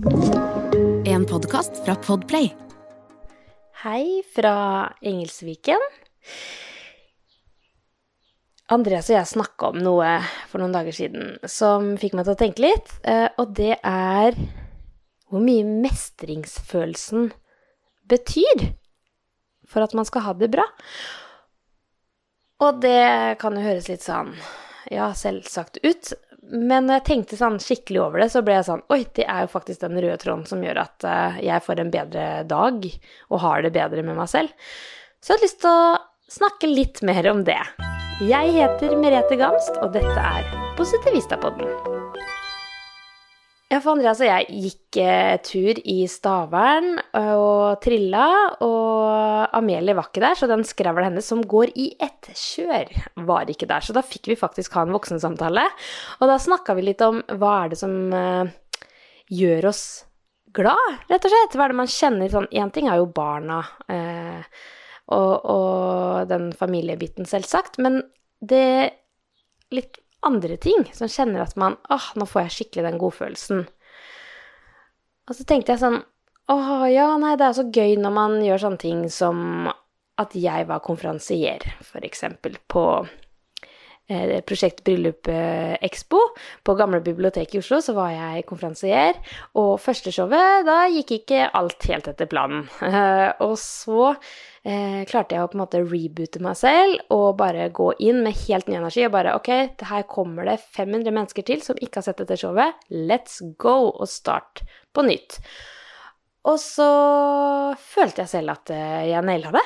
En podkast fra Podplay. Hei fra Engelsviken. Andreas og jeg snakka om noe for noen dager siden som fikk meg til å tenke litt, eh, og det er hvor mye mestringsfølelsen betyr for at man skal ha det bra. Og det kan jo høres litt sånn ja, selvsagt ut, men når jeg tenkte sånn skikkelig over det, så ble jeg sånn Oi, det er jo faktisk den røde tråden som gjør at uh, jeg får en bedre dag og har det bedre med meg selv. Så jeg har lyst til å snakke litt mer om det. Jeg heter Merete Gamst, og dette er Positivistapodden. Ja, for Andreas og jeg gikk eh, tur i Stavern og trilla, og Amelie var ikke der, så den skravla hennes som går i ett kjør, var ikke der. Så da fikk vi faktisk ha en voksensamtale, og da snakka vi litt om hva er det som eh, gjør oss glad, rett og slett. Hva er det man kjenner sånn Én ting er jo barna eh, og, og den familiebiten, selvsagt, men det litt andre ting som kjenner at man åh, nå får jeg skikkelig den godfølelsen. Og så tenkte jeg sånn åh, ja, nei, det er så gøy når man gjør sånne ting som at jeg var konferansier, eksempel på Prosjekt Bryllup eh, Expo på Gamle bibliotek i Oslo, så var jeg konferansier. Og første showet, da gikk ikke alt helt etter planen. og så eh, klarte jeg å på en måte reboote meg selv og bare gå inn med helt ny energi og bare Ok, her kommer det 500 mennesker til som ikke har sett dette showet. Let's go! Og start på nytt. Og så følte jeg selv at eh, jeg naila det.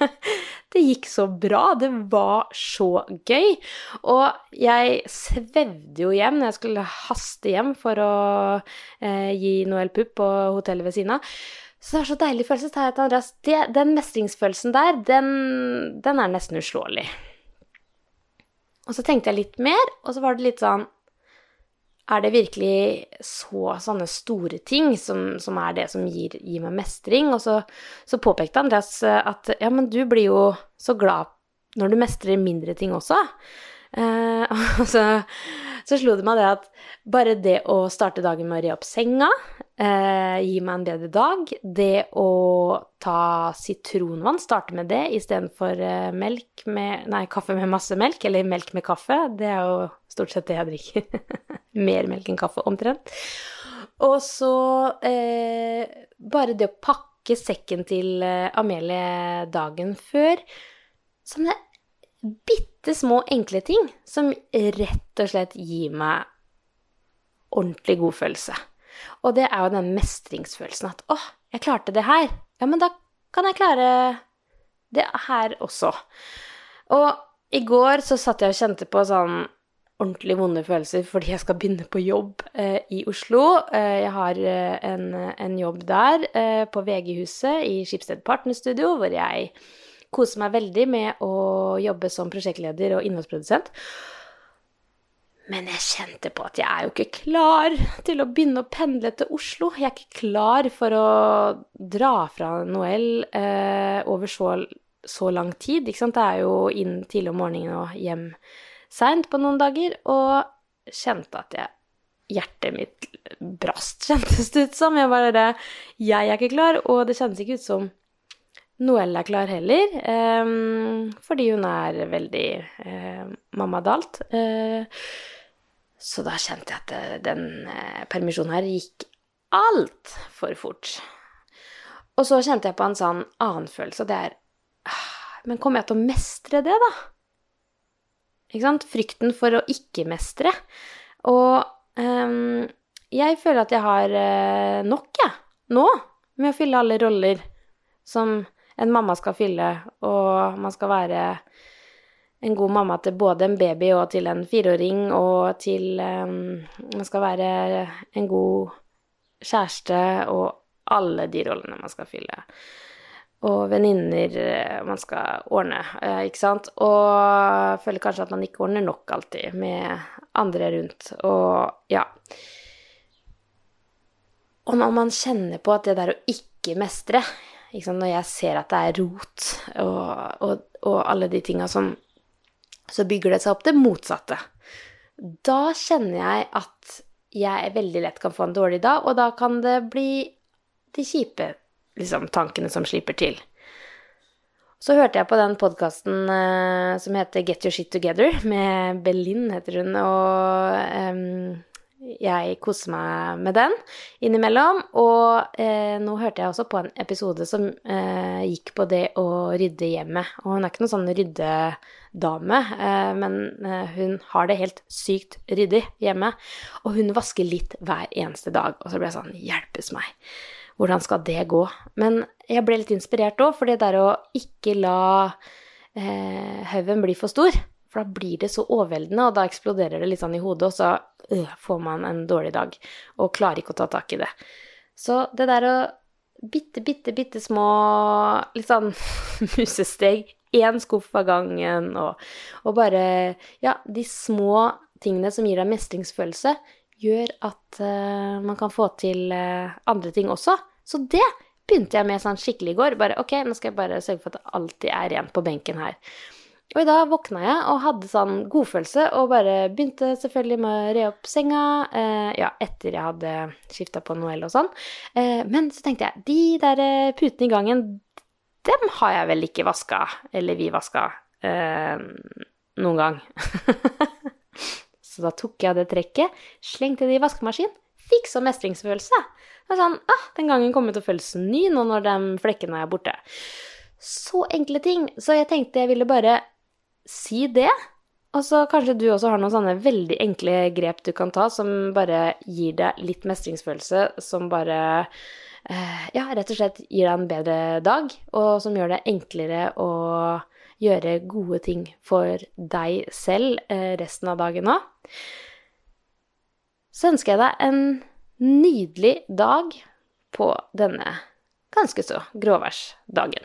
det gikk så bra. Det var så gøy. Og jeg svevde jo hjem når jeg skulle haste hjem for å eh, gi Noel Pupp på hotellet ved siden av. Så det var så deilig følelse. Andreas, det, den mestringsfølelsen der, den, den er nesten uslåelig. Og så tenkte jeg litt mer, og så var det litt sånn Er det virkelig så sånne store ting som, som er det som gir, gir meg mestring? Og så, så, påpekte Andreas at ja, men du blir jo så glad når du mestrer mindre ting også. Eh, og så, så slo det meg det at bare det å starte dagen med å re opp senga, eh, gi meg en bedre dag, det å ta sitronvann, starte med det istedenfor eh, melk med Nei, kaffe med masse melk, eller melk med kaffe, det er jo stort sett det jeg drikker. Mer melk enn kaffe, omtrent. Og så eh, bare det å pakke sekken til eh, Amelie dagen før. Sånne bitte små, enkle ting som rett og slett gir meg ordentlig god følelse. Og det er jo den mestringsfølelsen at åh, jeg klarte det her'. Ja, men da kan jeg klare det her også. Og i går så satt jeg og kjente på sånn ordentlig vonde følelser fordi jeg skal begynne på jobb eh, i Oslo. Eh, jeg har eh, en, en, jobb der, eh, på VG-huset i Skipsted Partnerstudio, hvor jeg koser meg veldig med å jobbe som prosjektleder og innholdsprodusent. Men jeg kjente på at jeg er jo ikke klar til å begynne å pendle til Oslo. Jeg er ikke klar for å dra fra Noel eh, over så, så, lang tid. Ikke sant? Det er jo inn tidlig om morgenen og hjem seint på noen dager. Og kjente at jeg Hjertet mitt brast, kjentes det ut som. Jeg bare Jeg er ikke klar, og det kjennes ikke ut som Noelle er klar heller, eh, fordi hun er veldig uh, mammadalt. Uh, så da kjente jeg at eh, den uh, permisjonen her gikk altfor fort. Og så kjente jeg på en sånn annen følelse, og det er Men kommer jeg til å mestre det, da? Ikke sant? Frykten for å ikke mestre. Og um, jeg føler at jeg har nok, jeg, nå, med å fylle alle roller som en mamma skal fylle, og man skal være en god mamma til både en baby og til en fireåring, og til Man skal være en god kjæreste og alle de rollene man skal fylle. Og venninner eh, man skal ordne, eh, ikke sant. Og føler kanskje at man ikke ordner nok alltid med andre rundt. Og ja. Og når man kjenner på at det der å ikke mestre når jeg ser at det er rot og, og, og alle de tinga som Så bygger det seg opp det motsatte. Da kjenner jeg at jeg veldig lett kan få en dårlig dag, og da kan det bli de kjipe liksom, tankene som slipper til. Så hørte jeg på den podkasten eh, som heter Get Your Shit Together, med Belin, heter hun, og eh, jeg koser meg med den innimellom. Og eh, nå hørte jeg også på en episode som eh, gikk på det å rydde hjemmet. Og hun er ikke noen sånn ryddedame, eh, men eh, hun har det helt sykt ryddig hjemme. Og hun vasker litt hver eneste dag. Og så ble jeg sånn Hjelpes meg hvordan skal det gå? Men jeg ble litt inspirert òg, for det der å ikke la eh, haugen bli for stor. For da blir det så overveldende, og da eksploderer det litt sånn i hodet, og så øh, får man en dårlig dag og klarer ikke å ta tak i det. Så det der å bitte, bitte, bitte små litt sånn musesteg, én skuff av gangen, og, og bare Ja, de små tingene som gir deg mestringsfølelse, gjør at uh, man kan få til uh, andre ting også. Så det begynte jeg med sånn skikkelig i går. Bare ok, nå skal jeg bare sørge for at det alltid er rent på benken her. Og i dag våkna jeg og hadde sånn godfølelse og bare begynte selvfølgelig med å re opp senga. Eh, ja, etter jeg hadde skifta på Noel og sånn. Eh, men så tenkte jeg, de der eh, putene i gangen, dem har jeg vel ikke vaska, eller vi vaska, eh, noen gang. så da tok jeg det trekket, slengte det i vaskemaskin, fikk så mestringsfølelse. Det sånn, ah, Den gangen kommer til å føles ny nå når de flekkene er borte. Så enkle ting. Så jeg tenkte jeg ville bare si det. Og så kanskje du også har noen sånne veldig enkle grep du kan ta, som bare gir deg litt mestringsfølelse, som bare eh, ja, rett og slett gir deg en bedre dag, og som gjør det enklere å gjøre gode ting for deg selv eh, resten av dagen òg. Så ønsker jeg deg en nydelig dag på denne ganske så gråværsdagen.